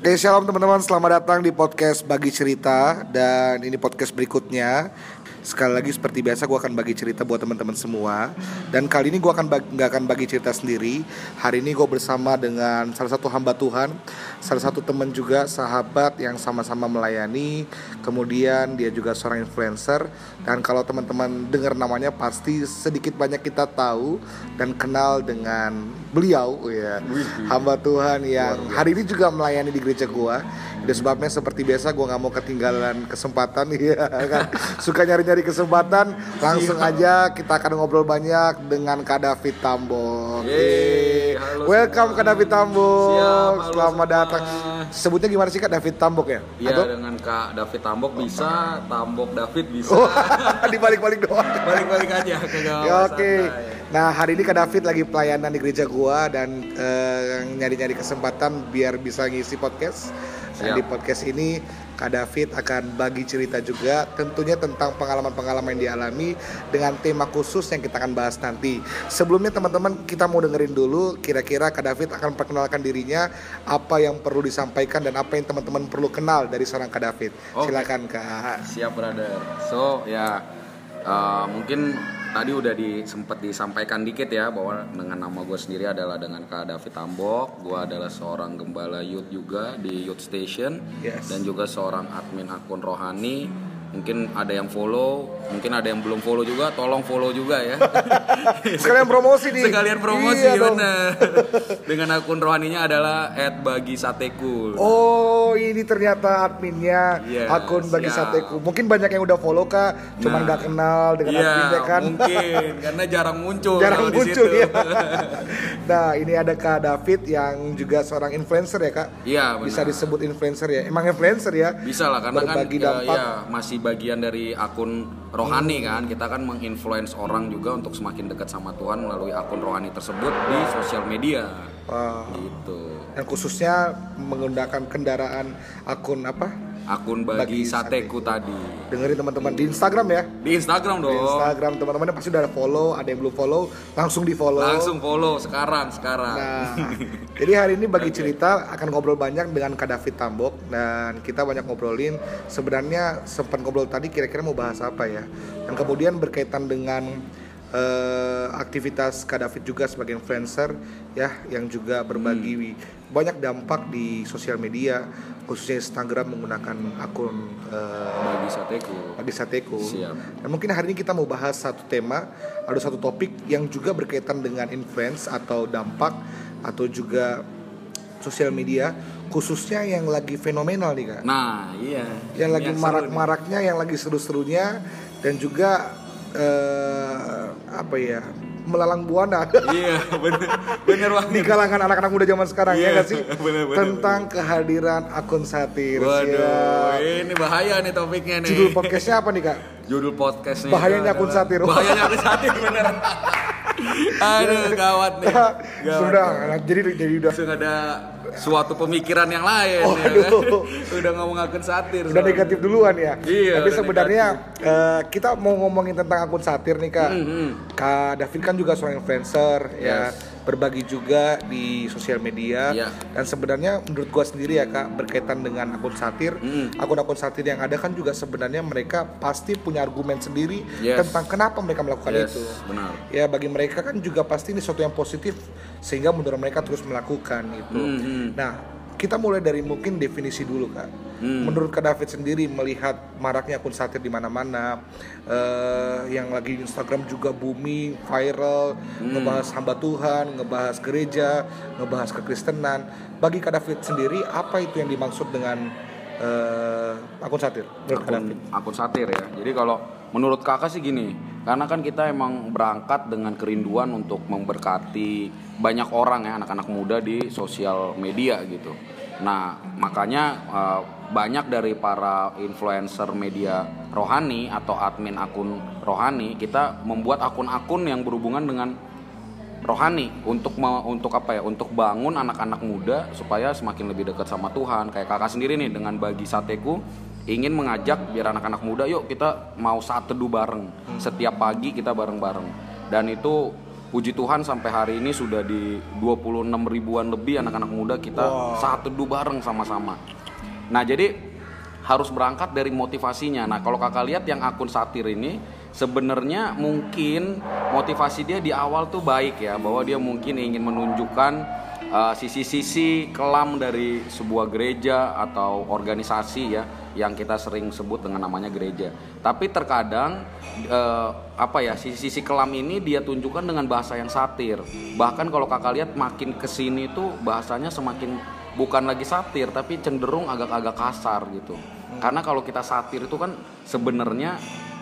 Oke, shalom teman-teman. Selamat datang di podcast Bagi Cerita dan ini podcast berikutnya. Sekali lagi seperti biasa gue akan bagi cerita buat teman-teman semua. Dan kali ini gue akan bagi, gak akan bagi cerita sendiri. Hari ini gue bersama dengan salah satu hamba Tuhan Salah satu teman juga sahabat yang sama-sama melayani. Kemudian dia juga seorang influencer. Dan kalau teman-teman dengar namanya pasti sedikit banyak kita tahu Dan kenal dengan beliau ya. Hamba Tuhan yang hari ini juga melayani di gereja gue Itu sebabnya seperti biasa gue nggak mau ketinggalan kesempatan ya kan? Suka nyari-nyari kesempatan Langsung aja kita akan ngobrol banyak dengan Kak David Tambok Yeay, halo Welcome semua. Kak David Tambok Siap, halo Selamat semua. datang Sebutnya gimana sih Kak David Tambok ya? Iya Atau dengan Kak David Tambok bisa, Tambok David bisa. Oh, dibalik-balik doang Balik-balik aja ke Ya, Oke. santai. Nah, hari ini Kak David lagi pelayanan di gereja gua dan eh, nyari-nyari kesempatan biar bisa ngisi podcast. Dan Siap. di podcast ini Kak David akan bagi cerita juga tentunya tentang pengalaman-pengalaman yang dialami dengan tema khusus yang kita akan bahas nanti. Sebelumnya teman-teman kita mau dengerin dulu kira-kira Kak David akan perkenalkan dirinya apa yang perlu disampaikan dan apa yang teman-teman perlu kenal dari seorang Kak David. Oke. Silakan Kak. Siap brother. So ya eh, mungkin tadi udah di, sempat disampaikan dikit ya bahwa dengan nama gue sendiri adalah dengan Kak David Tambok. Gue adalah seorang gembala youth juga di Youth Station Yes. dan juga seorang admin akun rohani. Mungkin ada yang follow, mungkin ada yang belum follow juga, tolong follow juga ya. Sekalian promosi nih. Sekalian promosi Iya bener. Dengan akun rohaninya adalah @bagisateku. Oh, ini ternyata adminnya Iya, akun bagi siap. sateku. Mungkin banyak yang udah follow kak, cuman Nah, nggak kenal dengan Iya, adminnya kan. mungkin karena jarang muncul Jarang muncul ya. nah, ini ada kak David yang juga seorang influencer ya kak. Iya, benar. Bisa disebut influencer ya. Emang influencer ya. Bisa lah karena Berbagi kan ya, dampak. ya, masih bagian dari akun rohani kan. Kita kan menginfluence orang juga untuk semakin dekat sama Tuhan melalui akun rohani tersebut di sosial media. Wah. Gitu. Dan khususnya menggunakan kendaraan akun apa? Akun Bagi bagi, sateku tadi. Dengerin teman-teman di Instagram ya. Di Instagram Di dong. Instagram teman-teman pasti udah ada follow, ada yang belum follow, langsung di follow. Langsung follow sekarang sekarang. Nah, jadi hari ini bagi cerita akan ngobrol banyak dengan Kak David Tambok dan kita banyak ngobrolin sebenarnya sempat ngobrol tadi kira-kira mau bahas apa ya. Dan kemudian berkaitan dengan eh, aktivitas Kak David juga sebagai influencer ya yang juga berbagi banyak dampak di sosial media khususnya Instagram menggunakan akun eh, bagi sateku. bagi Sateku. Siap. Dan mungkin hari ini kita mau bahas satu tema, ada satu topik yang juga berkaitan dengan influence atau dampak atau juga sosial media, khususnya yang lagi fenomenal nih kak. Nah, iya. Yang lagi marak-maraknya, yang lagi seru-serunya, dan juga eh, apa ya melalang buana Iya, bener, bener banget. di kalangan anak-anak muda zaman sekarang ya Iya, nggak sih bener-bener. tentang kehadiran akun satir. Waduh, Siap. ini bahaya nih topiknya nih. Judul podcastnya apa nih kak? Judul podcastnya Bahayanya akun satir. Bahayanya akun satir bener. Aduh, gawat nih. Gawat. Sudah, nah, jadi jadi udah Langsung ada suatu pemikiran yang lain Oh, ya kan? aduh. Udah ngomong akun satir. udah soalnya. negatif duluan ya. Iya, Tapi sebenarnya eh, kita mau ngomongin tentang akun satir nih kak. Mhm. Kak David kan juga seorang influencer ya, Yes. Berbagi juga di sosial media. Iya. Dan sebenarnya menurut gua sendiri ya kak berkaitan dengan akun satir, Mhm. akun-akun satir yang ada kan juga sebenarnya mereka pasti punya argumen sendiri Yes. tentang kenapa mereka melakukan Yes, itu. benar. Ya bagi mereka kan juga pasti ini sesuatu yang positif sehingga menurut mereka terus melakukan itu. Mhm. Nah, kita mulai dari mungkin definisi dulu kak. Hmm. Menurut kak David sendiri melihat maraknya akun satir di mana-mana, eh, yang lagi Instagram juga booming, viral, Hmm. ngebahas hamba Tuhan, ngebahas gereja, ngebahas kekristenan. Bagi kak David sendiri apa itu yang dimaksud dengan eh, akun satir? Menurut akun, akun satir ya. Jadi kalau menurut kakak sih gini, karena kan kita emang berangkat dengan kerinduan untuk memberkati banyak orang ya anak-anak muda di sosial media gitu. Nah makanya eh, banyak dari para influencer media rohani atau admin akun rohani kita membuat akun-akun yang berhubungan dengan rohani untuk me- untuk apa ya untuk bangun anak-anak muda supaya semakin lebih dekat sama Tuhan kayak kakak sendiri nih dengan bagi sateku ingin mengajak biar anak-anak muda yuk kita mau saat teduh bareng setiap pagi kita bareng-bareng dan itu puji Tuhan sampai hari ini sudah di 26 ribuan lebih anak-anak muda kita Wow. saat teduh bareng sama-sama. Nah, jadi harus berangkat dari motivasinya. Nah, kalau kakak lihat yang akun satir ini sebenarnya mungkin motivasi dia di awal tuh baik ya, bahwa dia mungkin ingin menunjukkan uh, sisi-sisi kelam dari sebuah gereja atau organisasi ya yang kita sering sebut dengan namanya gereja. Tapi terkadang uh, apa ya sisi-sisi kelam ini dia tunjukkan dengan bahasa yang satir. Bahkan kalau kakak lihat makin ke sini tuh bahasanya semakin bukan lagi satir tapi cenderung agak-agak kasar gitu. Karena kalau kita satir itu kan sebenarnya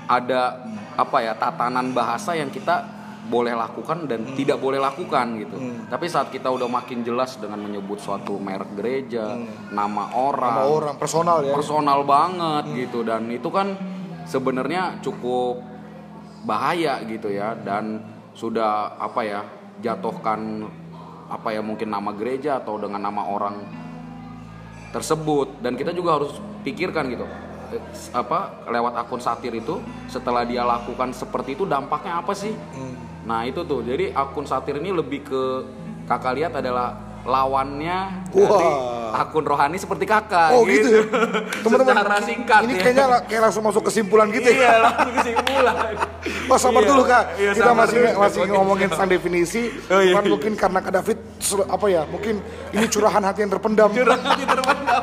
ada apa ya tatanan bahasa yang kita boleh lakukan dan tidak boleh lakukan gitu. Tapi saat kita udah makin jelas dengan menyebut suatu merek gereja, nama orang, Sama orang personal ya. personal banget gitu. Dan itu kan sebenarnya cukup bahaya gitu ya. Dan sudah apa ya jatuhkan apa ya mungkin nama gereja atau dengan nama orang tersebut. Dan kita juga harus pikirkan gitu apa lewat akun satir itu setelah dia lakukan seperti itu dampaknya apa sih Hmm. nah itu tuh jadi akun satir ini lebih ke kakak lihat adalah lawannya dari Wah. akun rohani seperti kakak Oh gitu ya. Teman-teman. Secara singkat Ini ya. kayaknya kayak langsung masuk kesimpulan gitu iya ya. langsung kesimpulan Oh sabar Iya, dulu kak, iya, kita masih dulu. masih Oke. ngomongin tentang definisi. Oh, iya, iya. mungkin karena kak David apa ya, mungkin ini curahan hati yang terpendam. Nanti terpendam.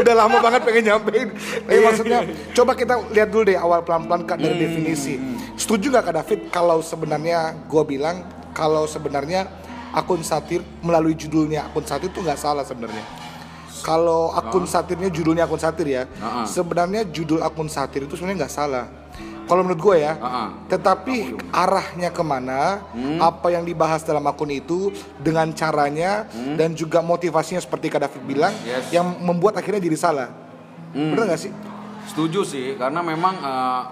Udah lama banget pengen nyampein. Tapi Iya, maksudnya, coba kita lihat dulu deh awal pelan-pelan kak Hmm, dari definisi. Setuju nggak kak David kalau sebenarnya gue bilang kalau sebenarnya akun satir melalui judulnya akun satir itu nggak salah sebenarnya. Kalau akun satirnya judulnya akun satir ya, Ah. sebenarnya judul akun satir itu sebenarnya nggak salah. Kalau menurut gue ya, Ah. tetapi arahnya ke mana, apa yang dibahas dalam akun itu, dengan caranya dan juga motivasinya seperti Kak David bilang, Yes. yang membuat akhirnya diri salah. Hmm. Bener gak sih? Setuju sih, karena memang eh,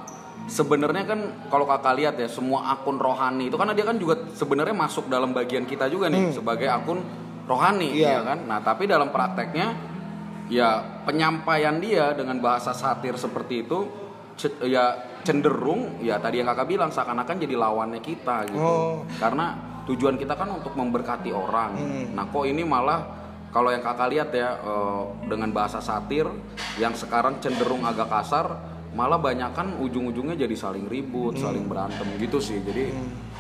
sebenarnya kan kalau kakak lihat ya semua akun rohani itu karena dia kan juga sebenarnya masuk dalam bagian kita juga nih sebagai akun rohani Hmm. Iya. ya kan. Nah tapi dalam prakteknya ya penyampaian dia dengan bahasa satir seperti itu ya cenderung ya tadi yang kakak bilang seakan-akan jadi lawannya kita gitu. Oh. Karena tujuan kita kan untuk memberkati orang. Hmm. Nah kok ini malah kalau yang kakak lihat ya eh, dengan bahasa satir yang sekarang cenderung agak kasar, malah banyak kan ujung-ujungnya jadi saling ribut, saling berantem gitu sih. Jadi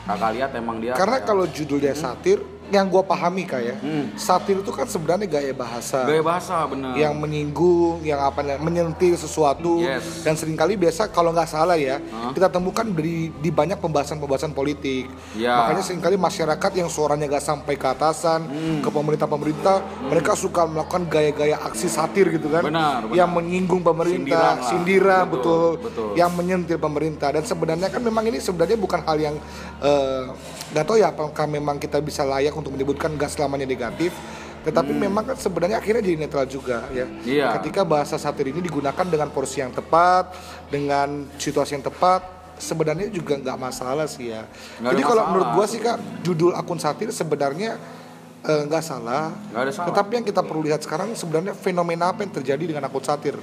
kakak lihat emang dia Hmm. Karena kayak kalau judulnya satir, yang gue pahami kak ya, Hmm. satir itu kan sebenarnya gaya bahasa. gaya bahasa bener. yang menyinggung, yang apa menyentil sesuatu Yes. dan sering kali biasa kalau nggak salah ya kita temukan di di banyak pembahasan-pembahasan politik. Ya. Makanya sering kali masyarakat yang suaranya nggak sampai ke atasan, Hmm. ke pemerintah-pemerintah, mereka suka melakukan gaya-gaya aksi satir gitu kan, Benar, benar. yang menyinggung pemerintah, Sindiran lah. sindiran, Betul, betul, betul. yang menyentil pemerintah dan sebenarnya kan memang ini sebenarnya bukan hal yang eh, nggak tahu ya apakah memang kita bisa layak untuk menyebutkan gas selamanya negatif tetapi memang kan sebenarnya akhirnya jadi netral juga ya Hmm. Iya. ketika bahasa satir ini digunakan dengan porsi yang tepat dengan situasi yang tepat sebenarnya juga nggak masalah sih ya ada jadi kalau masalah. menurut gua sih kak judul akun satir sebenarnya eh, nggak salah Nggak ada salah. tetapi yang kita perlu lihat sekarang sebenarnya fenomena apa yang terjadi dengan akun satir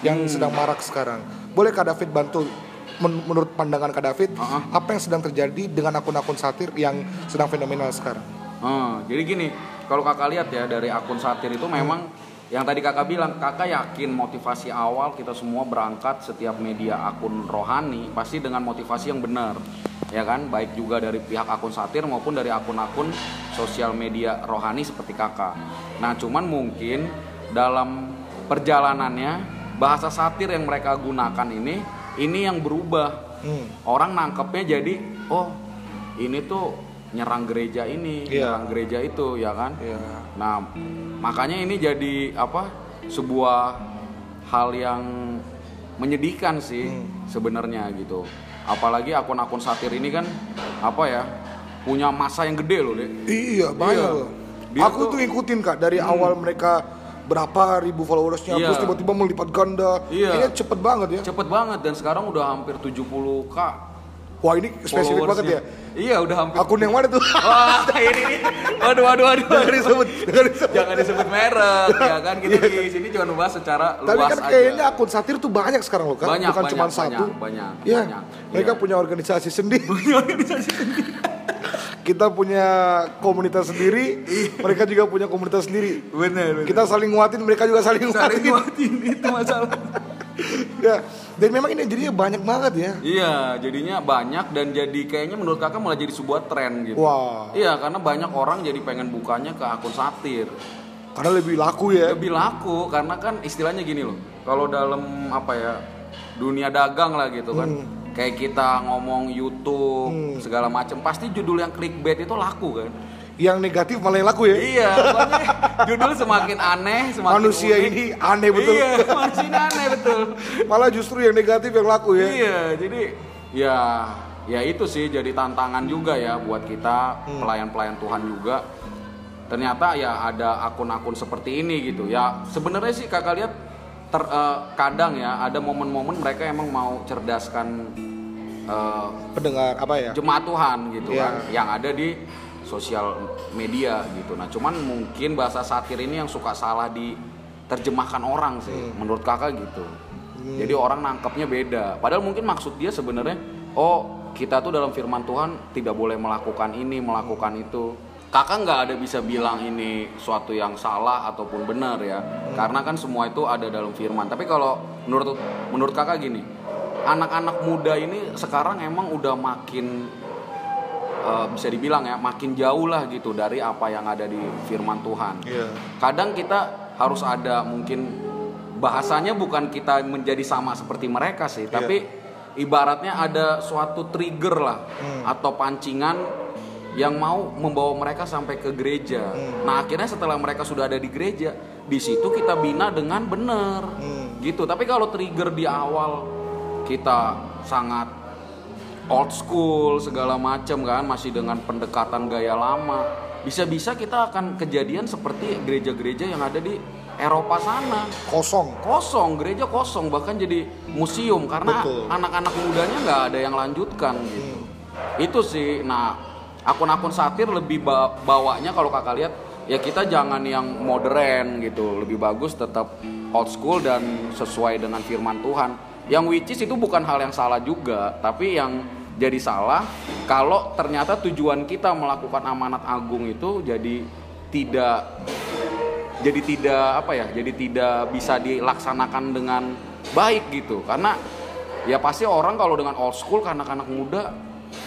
yang Hmm. sedang marak sekarang boleh kak David bantu men- menurut pandangan kak David Uh-uh. apa yang sedang terjadi dengan akun-akun satir yang sedang fenomenal sekarang Hmm, jadi gini, kalau kakak lihat ya dari akun satir itu memang yang tadi kakak bilang, kakak yakin motivasi awal kita semua berangkat setiap media akun rohani pasti dengan motivasi yang benar, ya kan? Baik juga dari pihak akun satir maupun dari akun-akun sosial media rohani seperti kakak. Nah, cuman mungkin dalam perjalanannya bahasa satir yang mereka gunakan ini, ini yang berubah. Hmm. Orang nangkepnya jadi, oh ini tuh nyerang gereja ini, Iya. nyerang gereja itu, ya kan? ya Nah, makanya ini jadi apa? Sebuah hal yang menyedihkan sih sebenarnya gitu. Apalagi akun-akun satir ini kan apa ya? Punya masa yang gede loh, Dek. iya banyak Iya. loh Dia aku tuh- Hmm. tuh ngikutin kak dari awal mereka berapa ribu followersnya Iya. terus tiba-tiba melipat ganda Iya. kayaknya cepet banget ya Cepet banget dan sekarang udah hampir 70k wah ini spesifik banget ya Iya, udah hampir. akun yang mana tuh Wah, ini. Waduh, waduh, waduh. jangan disebut jangan disebut Jangan disebut merek, ya kan? Kita di sini cuma membahas secara Tapi luas kan aja. kayaknya akun satir tuh banyak sekarang loh kan, Banyak, bukan banyak, cuma banyak, satu. banyak, Iya, banyak. mereka Iya. punya organisasi sendiri. Punya organisasi sendiri. kita punya komunitas sendiri, mereka juga punya komunitas sendiri. Bener, Kita saling nguatin, mereka juga saling saling nguatin. nguatin itu masalah. ya. Dan memang ini jadinya banyak banget ya. Iya, jadinya banyak dan jadi kayaknya menurut kakak malah jadi sebuah tren gitu. Wah. Iya, karena banyak orang jadi pengen bukanya ke akun satir. Karena lebih laku ya. Lebih laku karena kan istilahnya gini loh. Kalau dalam apa ya dunia dagang lah gitu kan. Kayak kita ngomong YouTube segala macam, pasti judul yang clickbait itu laku kan. Yang negatif malah yang laku ya. Iya, judul semakin aneh, semakin Manusia unik. ini aneh betul. Iya, manusia ini aneh betul. Malah justru yang negatif yang laku ya. Iya, jadi ya ya itu sih jadi tantangan juga ya buat kita pelayan-pelayan Tuhan juga. Ternyata ya ada akun-akun seperti ini gitu. Ya sebenarnya sih kakak lihat ter, eh, kadang ya ada momen-momen mereka emang mau cerdaskan eh, Pendengar apa ya? jemaat Tuhan gitu Iya. kan yang ada di sosial media gitu. Nah, cuman mungkin bahasa satir ini yang suka salah diterjemahkan orang sih menurut Kakak gitu. Jadi orang nangkepnya beda. Padahal mungkin maksud dia sebenarnya oh, kita tuh dalam firman Tuhan tidak boleh melakukan ini, melakukan itu. Kakak nggak ada bisa bilang ini suatu yang salah ataupun benar ya. Karena kan semua itu ada dalam firman. Tapi kalau menurut menurut Kakak gini, anak-anak muda ini sekarang emang udah makin eh, bisa dibilang ya makin jauh lah gitu dari apa yang ada di firman Tuhan. Iya. Kadang kita harus ada mungkin bahasanya bukan kita menjadi sama seperti mereka sih, tapi ibaratnya ada suatu trigger lah atau pancingan yang mau membawa mereka sampai ke gereja. Nah, akhirnya setelah mereka sudah ada di gereja, di situ kita bina dengan benar. Gitu. Tapi kalau trigger di awal kita sangat old school segala macam kan masih dengan pendekatan gaya lama. Bisa-bisa kita akan kejadian seperti gereja-gereja yang ada di Eropa sana. Kosong. kosong gereja kosong bahkan jadi museum karena anak-anak mudanya nggak ada yang lanjutkan gitu. Itu sih nah akun-akun satir lebih ba- bawanya kalau kakak lihat ya kita jangan yang modern gitu. Lebih bagus tetap old school dan sesuai dengan firman Tuhan. Yang which is itu bukan hal yang salah juga tapi yang jadi salah kalau ternyata tujuan kita melakukan amanat agung itu jadi tidak jadi tidak apa ya jadi tidak bisa dilaksanakan dengan baik gitu. Karena ya pasti orang kalau dengan old school ke anak-anak muda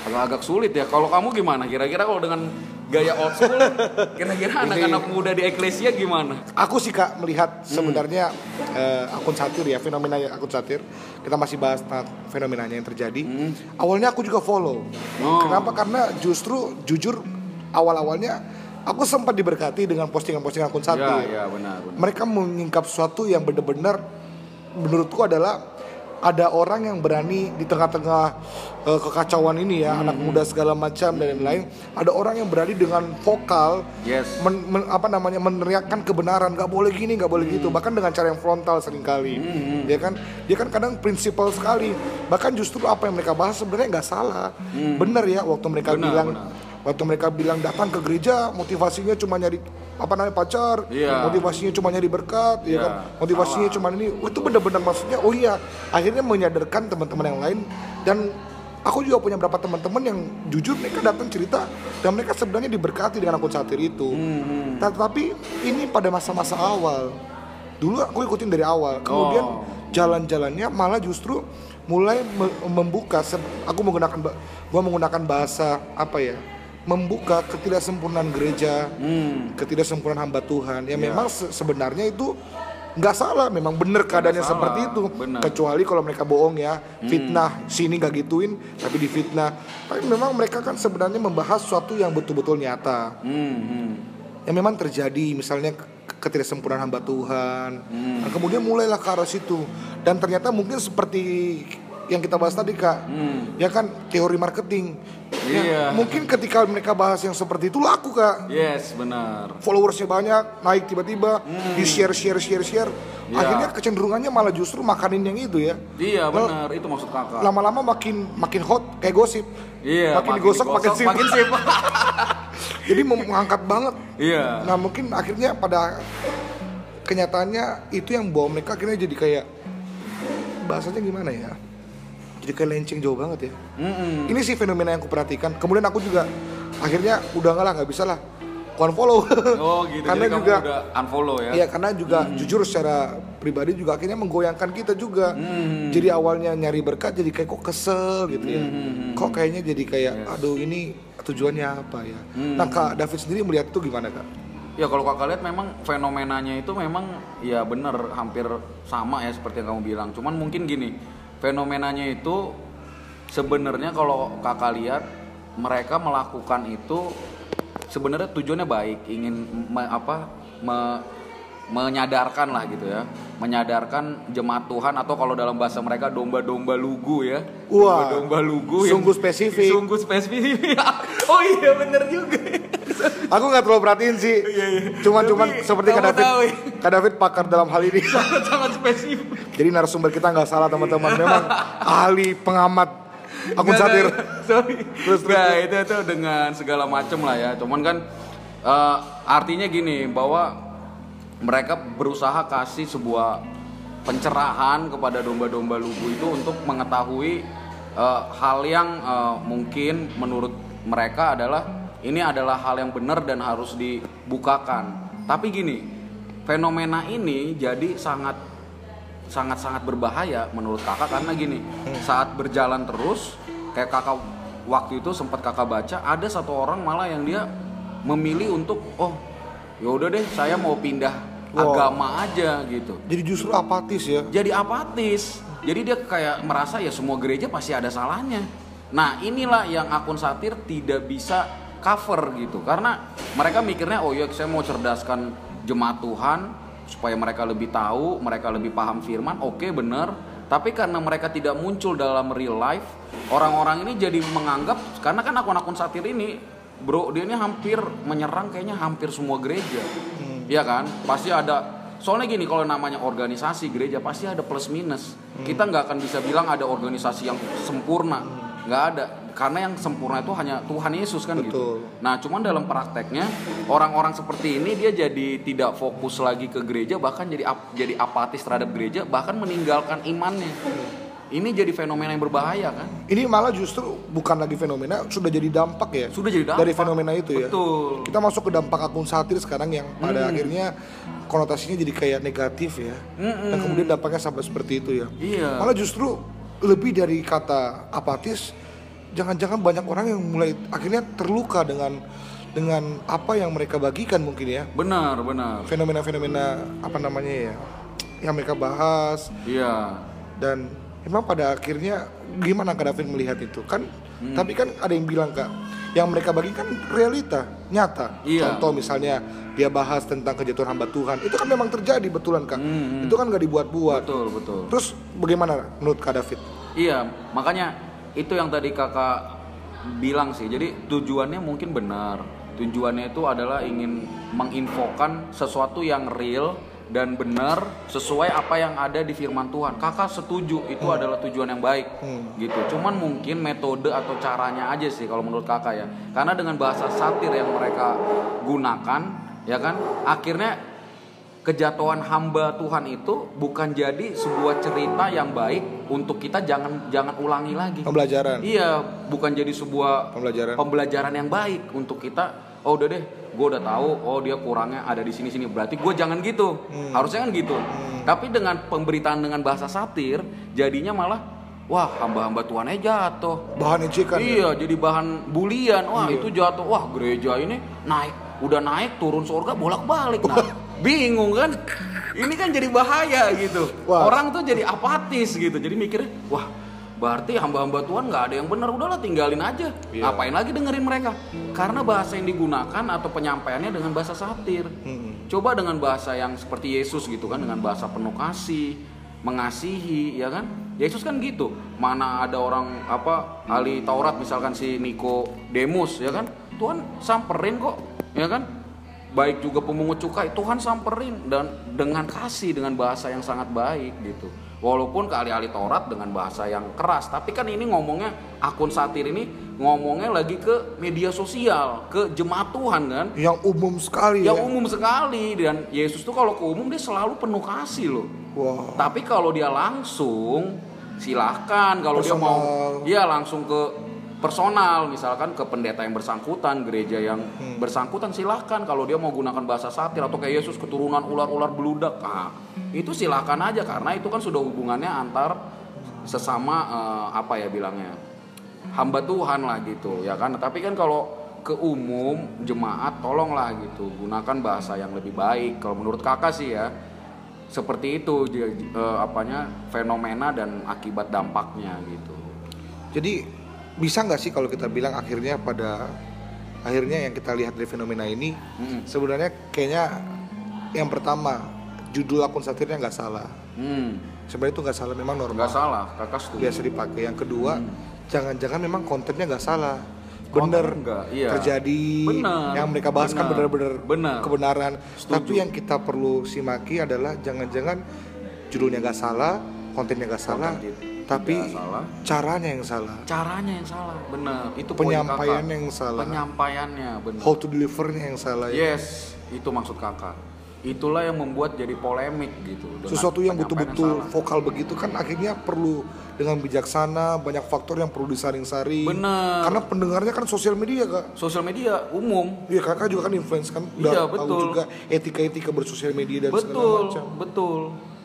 agak-agak sulit ya. Kalau kamu gimana? Kira-kira kalau dengan gaya old school kira-kira anak-anak muda di eklesia gimana Aku sih kak melihat sebenarnya eh, akun satir ya fenomena akun satir. Kita masih bahas tentang fenomenanya yang terjadi. Awalnya aku juga follow. Oh. Kenapa? Karena justru jujur awal-awalnya aku sempat diberkati dengan postingan-postingan akun satir. ya ya benar, benar. Mereka menyingkap sesuatu yang benar-benar menurutku adalah ada orang yang berani di tengah-tengah eh, kekacauan ini ya anak muda segala macam dan lain-lain. Ada orang yang berani dengan vokal yes. men- men- apa namanya meneriakkan kebenaran. Nggak boleh gini nggak boleh gitu. Bahkan dengan cara yang frontal sering kali ya kan? Dia kan kadang prinsipal sekali. Bahkan justru apa yang mereka bahas sebenarnya nggak salah. Benar ya waktu mereka Benar, bilang benar. Waktu mereka bilang datang ke gereja motivasinya cuma nyari apa namanya pacar. Iya. motivasinya cuma nyari berkat ya Iya, kan? Motivasinya cuma ini. Oh, itu benar-benar maksudnya oh iya. Akhirnya menyadarkan teman-teman yang lain. Dan aku juga punya beberapa teman-teman yang jujur mereka datang cerita dan mereka sebenarnya diberkati dengan akun satir itu. Hmm, tapi ini pada masa-masa awal. Dulu aku ikutin dari awal. Kemudian Oh. jalan-jalannya malah justru mulai me- membuka aku menggunakan gua menggunakan bahasa apa ya membuka ketidaksempurnaan gereja Hmm. ketidaksempurnaan hamba Tuhan. Ya memang se- sebenarnya itu nggak salah. Memang bener keadaannya salah, seperti itu. Benar. kecuali kalau mereka bohong ya. Fitnah sini nggak gituin tapi difitnah. Tapi memang mereka kan sebenarnya membahas sesuatu yang betul-betul nyata. Hmm, hmm. yang memang terjadi misalnya ke- ketidaksempurnaan hamba Tuhan. Hmm. Nah, kemudian mulailah ke arah situ. Dan ternyata mungkin seperti yang kita bahas tadi kak. Hmm. ya kan teori marketing. Ya, Iya. mungkin ketika mereka bahas yang seperti itu laku kak. Yes benar. Followersnya banyak naik tiba-tiba di share share share share. Iya. akhirnya kecenderungannya malah justru makanin yang itu ya. Iya benar. Itu maksud kakak. lama-lama makin makin hot kayak gosip. Iya makin digosok makin sip. makin sip. Jadi mengangkat banget. Iya. Nah mungkin akhirnya pada kenyataannya itu yang bawa mereka akhirnya jadi kayak bahasanya gimana ya? Jadi kayak lenceng jauh banget ya. Mm-mm. Ini sih fenomena yang aku perhatikan. Kemudian aku juga akhirnya udah nggak lah nggak bisa lah Ku unfollow Oh gitu. karena Jadi juga udah unfollow ya. Iya karena juga jujur secara pribadi juga akhirnya menggoyangkan kita juga. Hmm. Jadi awalnya nyari berkat jadi kayak kok kesel gitu ya. Hmm, Kok kayaknya jadi kayak aduh ini tujuannya apa ya. Hmm. Nah Kak David sendiri melihat itu gimana Kak? Ya kalau kakak lihat memang fenomenanya itu memang ya bener hampir sama ya seperti yang kamu bilang. Cuman mungkin gini, fenomenanya itu sebenarnya kalau kakak lihat mereka melakukan itu sebenarnya tujuannya baik, ingin me- apa me- menyadarkan lah gitu ya, menyadarkan jemaat Tuhan atau kalau dalam bahasa mereka domba-domba lugu ya, domba-domba lugu yang- sungguh spesifik. sungguh spesifik. oh iya bener juga. Aku nggak terlalu perhatiin sih. Cuman cuman Iya, Tapi seperti Kak David, tahu ya. Kak David pakar dalam hal ini. sangat spesifik. Jadi narasumber kita nggak salah teman-teman. Memang ahli pengamat akun Nggak, satir. Sorry. Terus, terus, Nggak, itu itu dengan segala macam lah ya. Cuman kan eh, artinya gini bahwa mereka berusaha kasih sebuah pencerahan kepada domba-domba lugu itu untuk mengetahui eh, hal yang eh, mungkin menurut mereka adalah ini adalah hal yang benar dan harus dibukakan. Tapi gini, fenomena ini jadi sangat sangat-sangat berbahaya menurut kakak karena gini saat berjalan terus kayak kakak waktu itu sempat kakak baca ada satu orang malah yang dia memilih untuk oh yaudah deh saya mau pindah Wow. agama aja gitu Jadi justru apatis ya. jadi apatis jadi dia kayak merasa ya semua gereja pasti ada salahnya nah inilah yang akun satir tidak bisa cover gitu. Karena mereka mikirnya oh ya saya mau cerdaskan jemaat Tuhan supaya mereka lebih tahu mereka lebih paham firman. Oke bener. Tapi karena mereka tidak muncul dalam real life orang-orang ini jadi menganggap karena kan akun-akun satir ini bro dia ini hampir menyerang kayaknya hampir semua gereja. Iya kan? Pasti ada soalnya gini kalau namanya organisasi gereja pasti ada plus minus. Kita nggak akan bisa bilang ada organisasi yang sempurna. Nggak ada karena yang sempurna itu hanya Tuhan Yesus kan gitu Betul. nah cuman dalam prakteknya orang-orang seperti ini dia jadi tidak fokus lagi ke gereja bahkan jadi ap- jadi apatis terhadap gereja bahkan meninggalkan imannya ini jadi fenomena yang berbahaya kan Ini malah justru bukan lagi fenomena, sudah jadi dampak ya. sudah jadi dampak. Dari fenomena itu ya. betul Kita masuk ke dampak akun satir sekarang yang pada Hmm. akhirnya konotasinya jadi kayak negatif ya. Dan kemudian dampaknya sampai seperti itu ya. iya Malah justru lebih dari kata apatis, jangan-jangan banyak orang yang mulai akhirnya terluka dengan dengan apa yang mereka bagikan mungkin ya. benar benar. Fenomena-fenomena apa namanya ya yang mereka bahas. Iya. Dan emang pada akhirnya gimana Kak David melihat itu? Kan Hmm. tapi kan ada yang bilang Kak yang mereka bagikan realita nyata. Iya. contoh misalnya dia bahas tentang kejatuhan hamba Tuhan. Itu kan memang terjadi betulan Kak. Hmm, itu kan gak dibuat-buat. Betul betul. Terus bagaimana menurut Kak David? Iya, makanya itu yang tadi kakak bilang sih. Jadi tujuannya mungkin benar. Tujuannya itu adalah ingin menginfokan sesuatu yang real dan benar sesuai apa yang ada di firman Tuhan. Kakak setuju itu adalah tujuan yang baik, gitu. Cuman mungkin metode atau caranya aja sih kalau menurut kakak ya. Karena dengan bahasa satir yang mereka gunakan, ya kan, akhirnya kejatuhan hamba Tuhan itu bukan jadi sebuah cerita yang baik untuk kita jangan jangan ulangi lagi. pembelajaran Iya, bukan jadi sebuah Pembelajaran. pembelajaran yang baik untuk kita. Oh udah deh, gue udah tahu. Oh dia kurangnya ada di sini sini. Berarti gue jangan gitu. Harusnya kan gitu. Tapi dengan pemberitaan dengan bahasa satir, jadinya malah wah hamba-hamba Tuhannya jatuh. bahan ejekan ya? Iya, jadi bahan bulian. Wah, itu jatuh. Wah, gereja ini naik, udah naik turun surga bolak-balik. Nah, bingung kan? Ini kan jadi bahaya gitu. Wah. Orang tuh jadi apatis gitu. Jadi mikirnya, wah, berarti hamba-hamba Tuhan nggak ada yang benar. Udahlah tinggalin aja. Iya. Ngapain lagi dengerin mereka? Karena bahasa yang digunakan atau penyampaiannya dengan bahasa satir. Hmm. Coba dengan bahasa yang seperti Yesus gitu kan, dengan bahasa penuh kasih, mengasihi, ya kan? Yesus kan gitu. Mana ada orang apa ahli Taurat misalkan si Nikodemus, ya kan? Tuhan samperin kok, ya kan? Baik juga pemungut cukai, Tuhan samperin dan dengan kasih dengan bahasa yang sangat baik gitu. Walaupun ke ahli-ahli Taurat dengan bahasa yang keras, tapi kan ini ngomongnya akun satir ini ngomongnya lagi ke media sosial, ke jemaat Tuhan kan? yang umum sekali yang ya umum sekali dan Yesus tuh kalau ke umum dia selalu penuh kasih loh. wah Tapi kalau dia langsung silahkan kalau dia mau dia langsung ke personal misalkan ke pendeta yang bersangkutan gereja yang Hmm. bersangkutan silahkan. Kalau dia mau gunakan bahasa satir atau kayak Yesus keturunan ular-ular beludak. Nah, itu silahkan aja karena itu kan sudah hubungannya antar sesama eh, apa ya bilangnya hamba Tuhan lah gitu ya kan? Tapi kan kalau ke umum jemaat tolonglah gitu gunakan bahasa yang lebih baik. Kalau menurut kakak sih ya seperti itu eh, apanya fenomena dan akibat dampaknya gitu. Jadi bisa nggak sih kalau kita bilang akhirnya pada akhirnya yang kita lihat dari fenomena ini Mm-mm. sebenarnya kayaknya yang pertama judul akun satirnya nggak salah. hmm Sebenarnya itu nggak salah memang normal. nggak salah kakak setuju biasa dipakai. Yang kedua, jangan-jangan memang kontennya nggak salah. Bener nggak, iya. terjadi Bener, yang mereka bahas kan benar-benar kebenaran. Setuju. Tapi yang kita perlu simaki adalah jangan-jangan judulnya nggak salah, kontennya nggak salah, Konten tapi salah. caranya yang salah, caranya yang salah bener itu kakak. yang salah, penyampaiannya bener how to delivernya yang salah. ya. yes itu maksud kakak itulah yang membuat jadi polemik gitu Sesuatu yang penyampaian betul-betul vokal begitu kan akhirnya perlu dengan bijaksana, banyak faktor yang perlu disaring-saring. Bener. Karena pendengarnya kan sosial media kak. sosial media umum Iya kakak juga kan influence kan Iya, tahu betul. juga etika-etika bersosial media dan segala betul macam. betul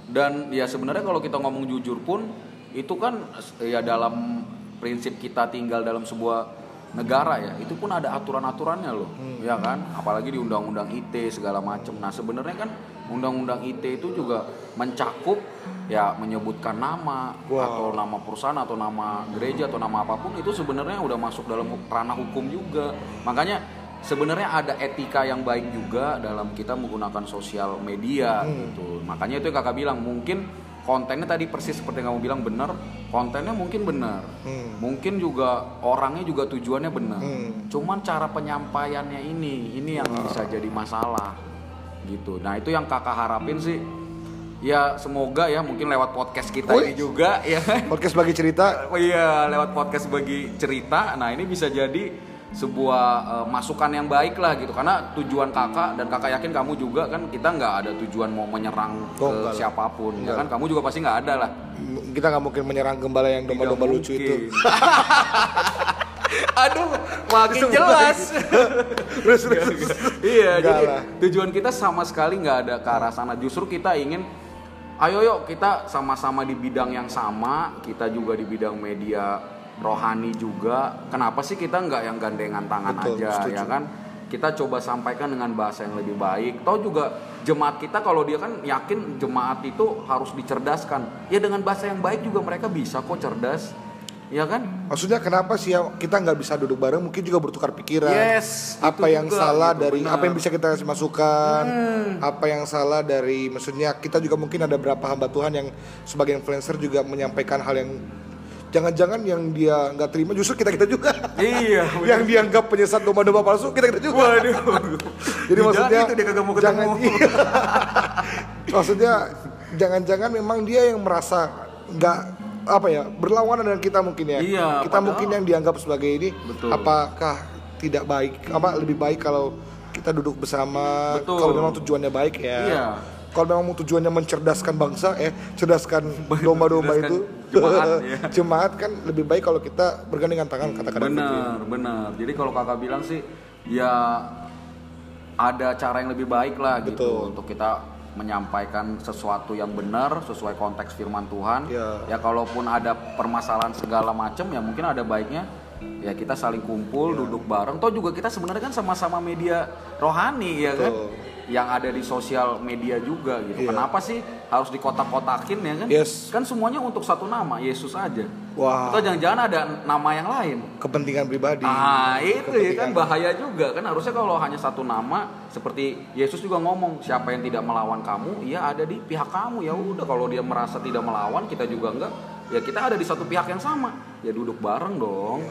dan ya sebenarnya kalau kita ngomong jujur pun itu kan ya dalam prinsip kita tinggal dalam sebuah negara ya itu pun ada aturan-aturannya loh Hmm. ya kan? Apalagi di undang-undang IT segala macam nah sebenarnya kan undang-undang IT itu juga mencakup ya menyebutkan nama Wow. atau nama perusahaan atau nama gereja atau nama apa pun itu sebenarnya udah masuk dalam ranah hukum juga. Makanya sebenarnya ada etika yang baik juga dalam kita menggunakan sosial media gitu. Makanya itu yang kakak bilang mungkin kontennya tadi persis seperti yang kamu bilang benar. Kontennya mungkin benar. Hmm. mungkin juga orangnya juga tujuannya benar. Hmm. cuman cara penyampaiannya ini ini yang bisa jadi masalah gitu. Nah itu yang kakak harapin sih. Ya semoga ya mungkin lewat podcast kita Wih. ini juga ya. Podcast bagi cerita. Oh iya lewat podcast bagi cerita. Nah ini bisa jadi sebuah eh, masukan yang baik lah gitu karena tujuan kakak dan kakak yakin kamu juga kan kita nggak ada tujuan mau menyerang Oh, ke enggak siapa pun ya Enggak. kan kamu juga pasti nggak ada lah kita nggak mungkin menyerang gembala yang domba-domba lucu itu. aduh makin Itu jelas terus terus. iya Enggak jadi lah. tujuan kita sama sekali nggak ada ke arah sana justru kita ingin ayo yuk kita sama-sama di bidang yang sama kita juga di bidang media rohani juga kenapa sih kita nggak yang gandengan tangan Betul, aja setuju. ya kan kita coba sampaikan dengan bahasa yang lebih baik Tahu juga jemaat kita kalau dia kan yakin jemaat itu harus dicerdaskan ya dengan bahasa yang baik juga mereka bisa kok cerdas ya kan Maksudnya kenapa sih ya kita nggak bisa duduk bareng? Mungkin juga bertukar pikiran. Yes, Apa yang juga, salah gitu, dari benar. apa yang bisa kita kasih masukan? Apa yang salah dari maksudnya kita juga mungkin ada beberapa hamba Tuhan yang sebagai influencer juga menyampaikan hal yang jangan-jangan yang dia nggak terima justru kita kita juga. iya yang dianggap penyesat domba-domba palsu kita kita juga. Waduh. Jadi Jangan maksudnya itu dia kagak mau jangan iya. maksudnya jangan-jangan memang dia yang merasa nggak apa ya berlawanan dengan kita mungkin ya. Iya, kita padahal- mungkin yang dianggap sebagai ini Betul. apakah tidak baik apa lebih baik kalau kita duduk bersama Betul. kalau memang tujuannya baik ya. Iya. Kalau memang tujuannya mencerdaskan bangsa eh cerdaskan domba-domba itu jemaat, ya. jemaat kan lebih baik kalau kita bergandengan tangan kata-kata benar benar jadi kalau kakak bilang sih ya ada cara yang lebih baik lah gitu Betul. untuk kita menyampaikan sesuatu yang benar sesuai konteks firman Tuhan Ya. ya kalaupun ada permasalahan segala macam ya mungkin ada baiknya ya kita saling kumpul Ya. duduk bareng toh juga kita sebenarnya kan sama-sama media rohani ya kan. Yang ada di sosial media juga gitu. Iya. kenapa sih harus dikotak-kotakin ya kan? Yes. kan semuanya untuk satu nama Yesus aja. Wah. atau jangan-jangan ada nama yang lain. Kepentingan pribadi. Ah itu ya kan bahaya juga kan. Harusnya kalau hanya satu nama seperti Yesus juga ngomong siapa yang tidak melawan kamu ia ada di pihak kamu. Ya udah kalau dia merasa tidak melawan kita juga enggak. Ya kita ada di satu pihak yang sama. Ya duduk bareng dong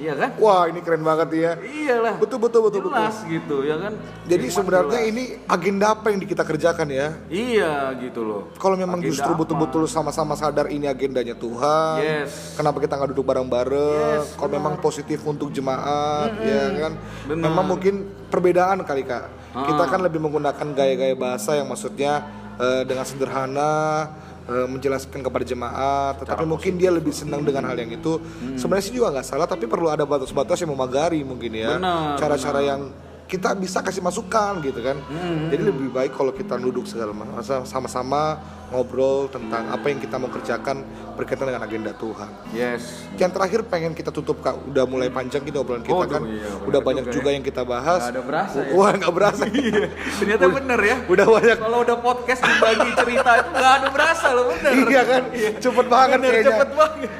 iya kan Wah ini keren banget ya. iyalah Betul betul betul betul. jelas gitu ya kan Jadi Firman sebenarnya jelas. ini agenda apa yang kita kerjakan ya? iya gitu loh Kalau memang Agenda justru betul-betul sama-sama sadar ini agendanya Tuhan. Yes. Kenapa kita nggak duduk bareng-bareng? Yes, Kalau memang positif untuk jemaat, ya kan? Benar. Memang mungkin perbedaan kali kak. Kita kan lebih menggunakan gaya-gaya bahasa yang maksudnya eh, dengan sederhana, eh, menjelaskan kepada jemaat, tetapi mungkin dia lebih senang dengan hal yang itu. Sebenarnya sih juga nggak salah, tapi perlu ada batas-batas yang memagari mungkin ya. Cara-cara yang kita bisa kasih masukan gitu kan. Jadi lebih baik kalau kita duduk segala masa sama-sama ngobrol tentang apa yang kita mau kerjakan berkaitan dengan agenda Tuhan. Yes. Yang terakhir pengen kita tutup kak, udah mulai panjang kita obrolan kita Waduh, kan, iya, udah banyak juga juga yang kita bahas. Nggak ada berasa ya. Wah nggak berasa. Ternyata bener ya. udah banyak. Kalau udah podcast dibagi cerita itu nggak ada berasa loh bener. iya kan, cepet banget Bener, kayaknya. cepet banget.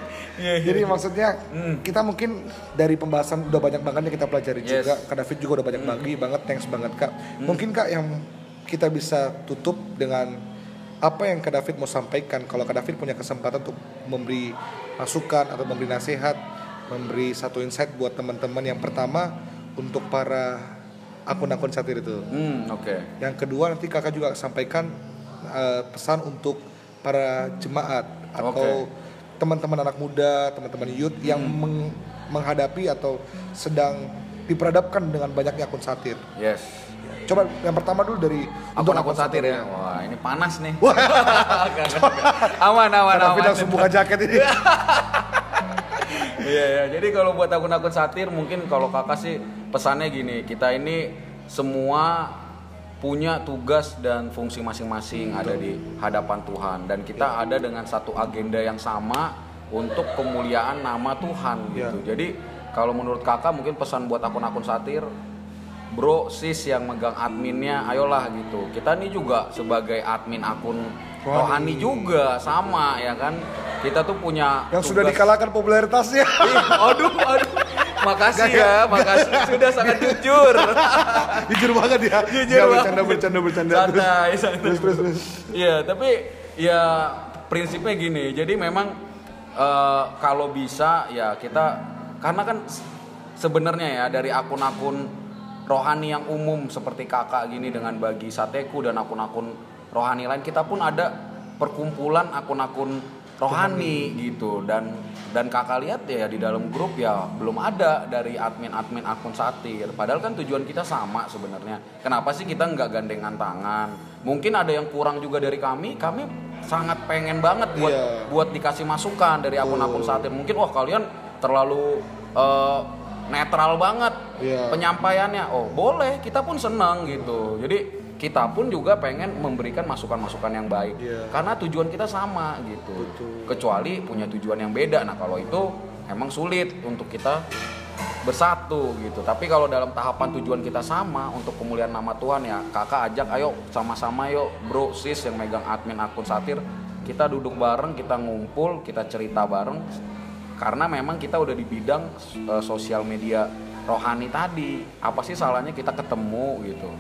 Iya, iya. Jadi maksudnya kita mungkin dari pembahasan udah banyak banget yang kita pelajari Yes. juga. Kak David juga udah banyak bagi banget, thanks banget kak. Mungkin kak yang kita bisa tutup dengan apa yang Kak David mau sampaikan. Kalau Kak David punya kesempatan untuk memberi masukan atau memberi nasihat, memberi satu insight buat teman-teman. Yang pertama untuk para akun-akun satir itu. Hmm, oke. Yang kedua nanti kakak juga sampaikan eh, pesan untuk para jemaat atau teman-teman anak muda, teman-teman youth yang meng- menghadapi atau sedang diperhadapkan dengan banyaknya akun satir. Yes. Coba yang pertama dulu dari untuk Akun-akun satir ya. satirnya. Wah, ini panas nih. Aman, aman, David aman. langsung buka jaket ini. Iya, iya. Jadi kalau buat akun-akun satir mungkin kalau kakak sih pesannya gini, kita ini semua punya tugas dan fungsi masing-masing ada di hadapan Tuhan dan kita ada dengan satu agenda yang sama untuk kemuliaan nama Tuhan gitu. Jadi kalau menurut kakak mungkin pesan buat akun-akun satir Bro, sis yang megang adminnya, ayolah gitu. Kita nih juga sebagai admin akun rohani juga sama ya kan. Kita tuh punya yang sudah tugas- dikalahkan popularitasnya. Ih, aduh, aduh. Makasih Gak, ya, makasih. Sudah sangat jujur. Jujur banget ya. Jujur banget. bercanda bercanda bercanda. Santai, santai. Terus terus terus. Iya, tapi ya prinsipnya gini. Jadi memang eh, kalau bisa ya kita karena kan sebenarnya ya dari akun-akun rohani yang umum seperti kakak gini dengan bagi sateku dan akun-akun rohani lain kita pun ada perkumpulan akun-akun rohani. Gitu. Dan dan kakak lihat ya di dalam grup ya belum ada dari admin-admin akun satir. Padahal kan tujuan kita sama sebenarnya. Kenapa sih kita nggak gandengan tangan? Mungkin ada yang kurang juga dari kami. Kami sangat pengen banget buat Iya. buat dikasih masukan dari akun-akun satir. Mungkin wah kalian terlalu eh, netral banget Iya. penyampaiannya. Oh boleh. Kita pun senang gitu. Jadi kita pun juga pengen memberikan masukan-masukan yang baik. Iya. karena tujuan kita sama gitu. Kecuali punya tujuan yang beda. Nah kalau itu emang sulit untuk kita bersatu gitu. Tapi kalau dalam tahapan tujuan kita sama untuk kemuliaan nama Tuhan ya kakak ajak ayo sama-sama yuk bro sis yang megang admin akun satir. Kita duduk bareng kita ngumpul kita cerita bareng. Karena memang kita udah di bidang eh, sosial media rohani tadi. Apa sih salahnya kita ketemu gitu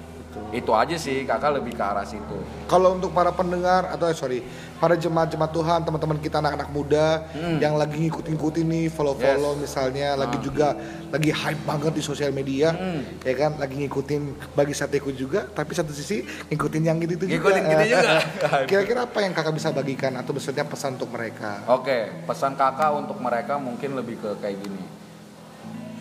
itu aja sih kakak lebih ke arah situ Kalau untuk para pendengar atau eh, sorry, para jemaat-jemaat Tuhan, teman-teman kita anak-anak muda yang lagi ngikutin-ngikutin nih, follow-follow misalnya, lagi juga lagi hype banget di sosial media, ya kan, lagi ngikutin bagi sateku juga, tapi satu sisi ngikutin yang gitu juga. Ngikutin gitu juga. Kira-kira apa yang kakak bisa bagikan atau maksudnya pesan untuk mereka? Oke, pesan kakak untuk mereka mungkin lebih ke kayak gini.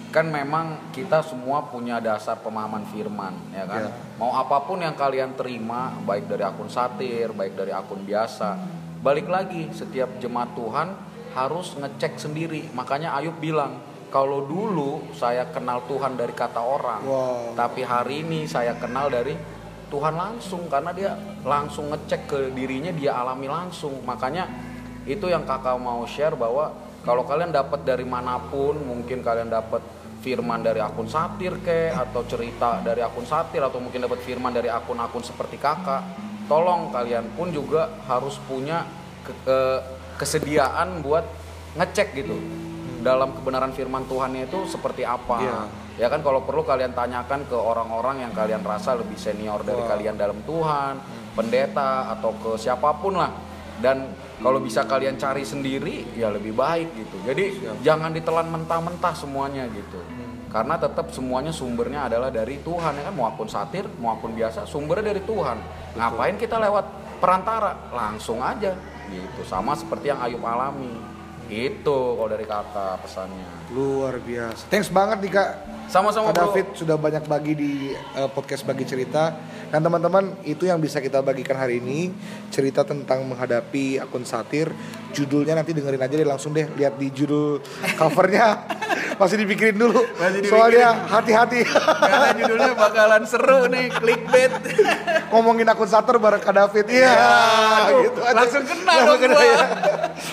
Kan memang kita semua punya dasar pemahaman firman, ya kan. Ya. Mau apa pun yang kalian terima, baik dari akun satir, baik dari akun biasa, balik lagi setiap jemaat Tuhan harus ngecek sendiri. Makanya Ayub bilang, kalau dulu saya kenal Tuhan dari kata orang, Wow. tapi hari ini saya kenal dari Tuhan langsung karena dia langsung ngecek ke dirinya dia alami langsung makanya itu yang kakak mau share bahwa kalau kalian dapat dari mana pun mungkin kalian dapat firman dari akun satir ke atau cerita dari akun satir atau mungkin dapat firman dari akun-akun seperti kakak tolong kalian pun juga harus punya ke- ke- kesediaan buat ngecek gitu dalam kebenaran firman Tuhannya itu seperti apa. Iya. ya kan kalau perlu kalian tanyakan ke orang-orang yang kalian rasa lebih senior dari kalian dalam Tuhan pendeta atau ke siapa pun lah dan kalau bisa kalian cari sendiri ya lebih baik gitu. Jadi jangan ditelan mentah-mentah semuanya gitu. Karena tetap semuanya sumbernya adalah dari Tuhan ya kan? Mau akun satir mau akun biasa sumbernya dari Tuhan. Ngapain kita lewat perantara? Langsung aja gitu. Sama seperti yang Ayub alami. Itu kalau dari kakak pesannya. Luar biasa. Thanks banget nih Kak. Sama-sama Kak bro. David sudah banyak bagi di eh, podcast bagi cerita dan teman-teman itu yang bisa kita bagikan hari ini cerita tentang menghadapi akun satir judulnya nanti dengerin aja deh langsung deh lihat di judul covernya masih dipikirin dulu Masih dipikirin. soalnya hati-hati Karena judulnya bakalan seru nih, clickbait. ngomongin akun satir bareng Kak David iya aduh, gitu aja. langsung kena Langsung dong kena gua. ya.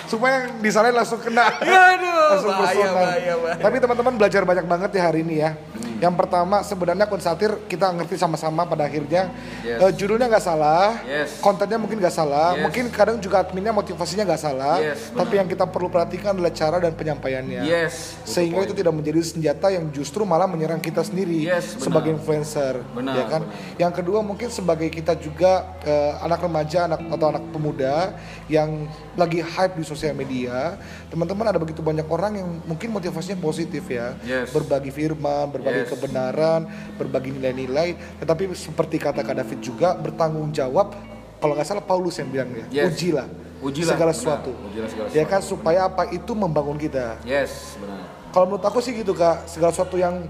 supaya yang disalahin langsung kena Ya aduh, langsung bahaya, bahaya, bahaya. Tapi teman-teman belajar banyak banget ya hari ini ya. Yang pertama sebenarnya akun satir kita ngerti sama-sama pada akhirnya Yes. eh, judulnya nggak salah, Yes. kontennya mungkin nggak salah, Yes. mungkin kadang juga adminnya motivasinya nggak salah, Yes, benar. tapi yang kita perlu perhatikan adalah cara dan penyampaiannya. Yes, Sehingga itu tidak menjadi senjata yang justru malah menyerang kita sendiri Yes, benar. sebagai influencer, Benar, ya kan? benar. Yang kedua mungkin sebagai kita juga eh, anak remaja, anak atau anak pemuda yang lagi hype di sosial media, teman-teman ada begitu banyak orang yang mungkin motivasinya positif ya, Yes. berbagi firman, berbagi Yes. Kebenaran, berbagi nilai-nilai, tetapi seperti kata Kak David juga bertanggung jawab. Kalau nggak salah Paulus yang bilang ya, Yes. ujilah, Ujilah, segala sesuatu, Ujilah segala ya kan supaya apa itu membangun kita. Yes, benar. Kalau menurut aku sih gitu kak, segala sesuatu yang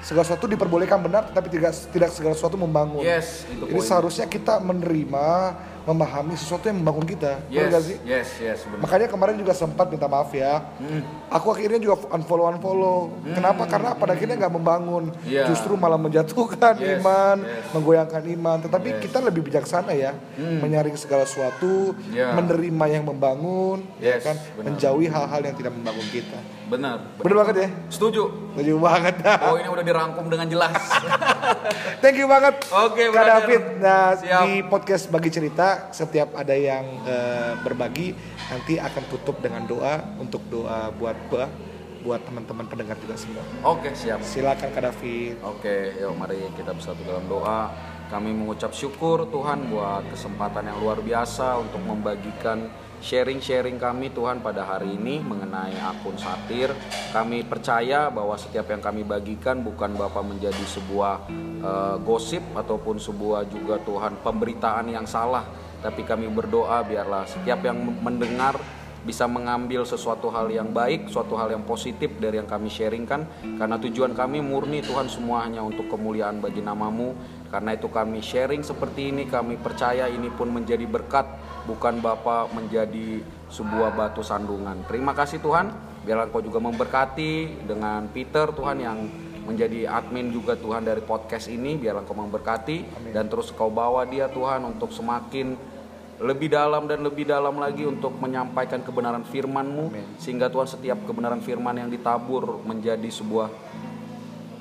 segala sesuatu diperbolehkan benar, tapi tidak tidak segala sesuatu membangun. Yes, itu Jadi poinnya. seharusnya kita menerima, memahami sesuatu yang membangun kita. Yes, nggak sih? yes, yes, benar. Makanya kemarin juga sempat minta maaf ya. Aku akhirnya juga unfollow unfollow. Kenapa? Karena pada akhirnya nggak membangun, Iya. justru malah menjatuhkan Yes, iman, yes. menggoyangkan iman. Tetapi Yes. kita lebih bijaksana ya, menyaring segala sesuatu, Iya. menerima yang membangun, ya Yes, kan, benar. menjauhi hal-hal yang tidak membangun kita. Benar. Bener banget ya? Setuju. Setuju banget. Oh, ini udah dirangkum dengan jelas. Thank you banget Oke, Kak brother. David. Nah, Siap. di podcast Bagi Cerita setiap ada yang eh, berbagi nanti akan tutup dengan doa untuk doa buat gua buat teman-teman pendengar juga semua. Oke, siap. Silakan Kak David. Oke, yuk mari kita bersatu dalam doa. Kami mengucap syukur Tuhan buat kesempatan yang luar biasa untuk membagikan sharing-sharing kami Tuhan pada hari ini mengenai akun satir. Kami percaya bahwa setiap yang kami bagikan bukan Bapak menjadi sebuah eh, gosip ataupun sebuah juga Tuhan pemberitaan yang salah, tapi kami berdoa biarlah setiap yang mendengar bisa mengambil sesuatu hal yang baik, suatu hal yang positif dari yang kami sharingkan. Karena tujuan kami murni Tuhan semua hanya untuk kemuliaan bagi namamu. Karena itu kami sharing seperti ini kami percaya ini pun menjadi berkat bukan Bapa menjadi sebuah batu sandungan. Terima kasih Tuhan. Biarlah Engkau juga memberkati dengan Peter Tuhan yang menjadi admin juga Tuhan dari podcast ini. Biarlah Engkau memberkati dan terus Kau bawa dia Tuhan untuk semakin lebih dalam dan lebih dalam lagi untuk menyampaikan kebenaran firman-Mu. Sehingga Tuhan setiap kebenaran firman yang ditabur menjadi sebuah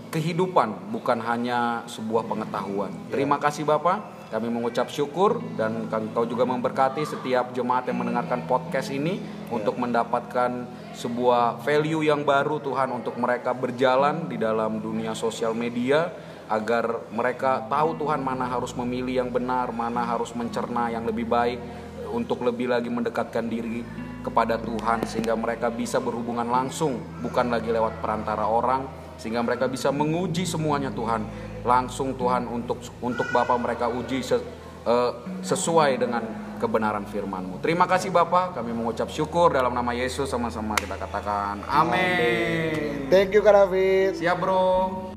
kehidupan bukan hanya sebuah pengetahuan. Terima kasih Bapak. Kami mengucap syukur dan Kau juga memberkati setiap jemaat yang mendengarkan podcast ini untuk mendapatkan sebuah value yang baru Tuhan untuk mereka berjalan di dalam dunia sosial media agar mereka tahu Tuhan mana harus memilih yang benar, mana harus mencerna yang lebih baik untuk lebih lagi mendekatkan diri kepada Tuhan sehingga mereka bisa berhubungan langsung bukan lagi lewat perantara orang sehingga mereka bisa menguji semuanya Tuhan langsung Tuhan untuk untuk Bapak mereka uji se- eh, sesuai dengan kebenaran firman-Mu. Terima kasih Bapak, kami mengucap syukur dalam nama Yesus sama-sama kita katakan amin. Thank you Kak David. Siap bro.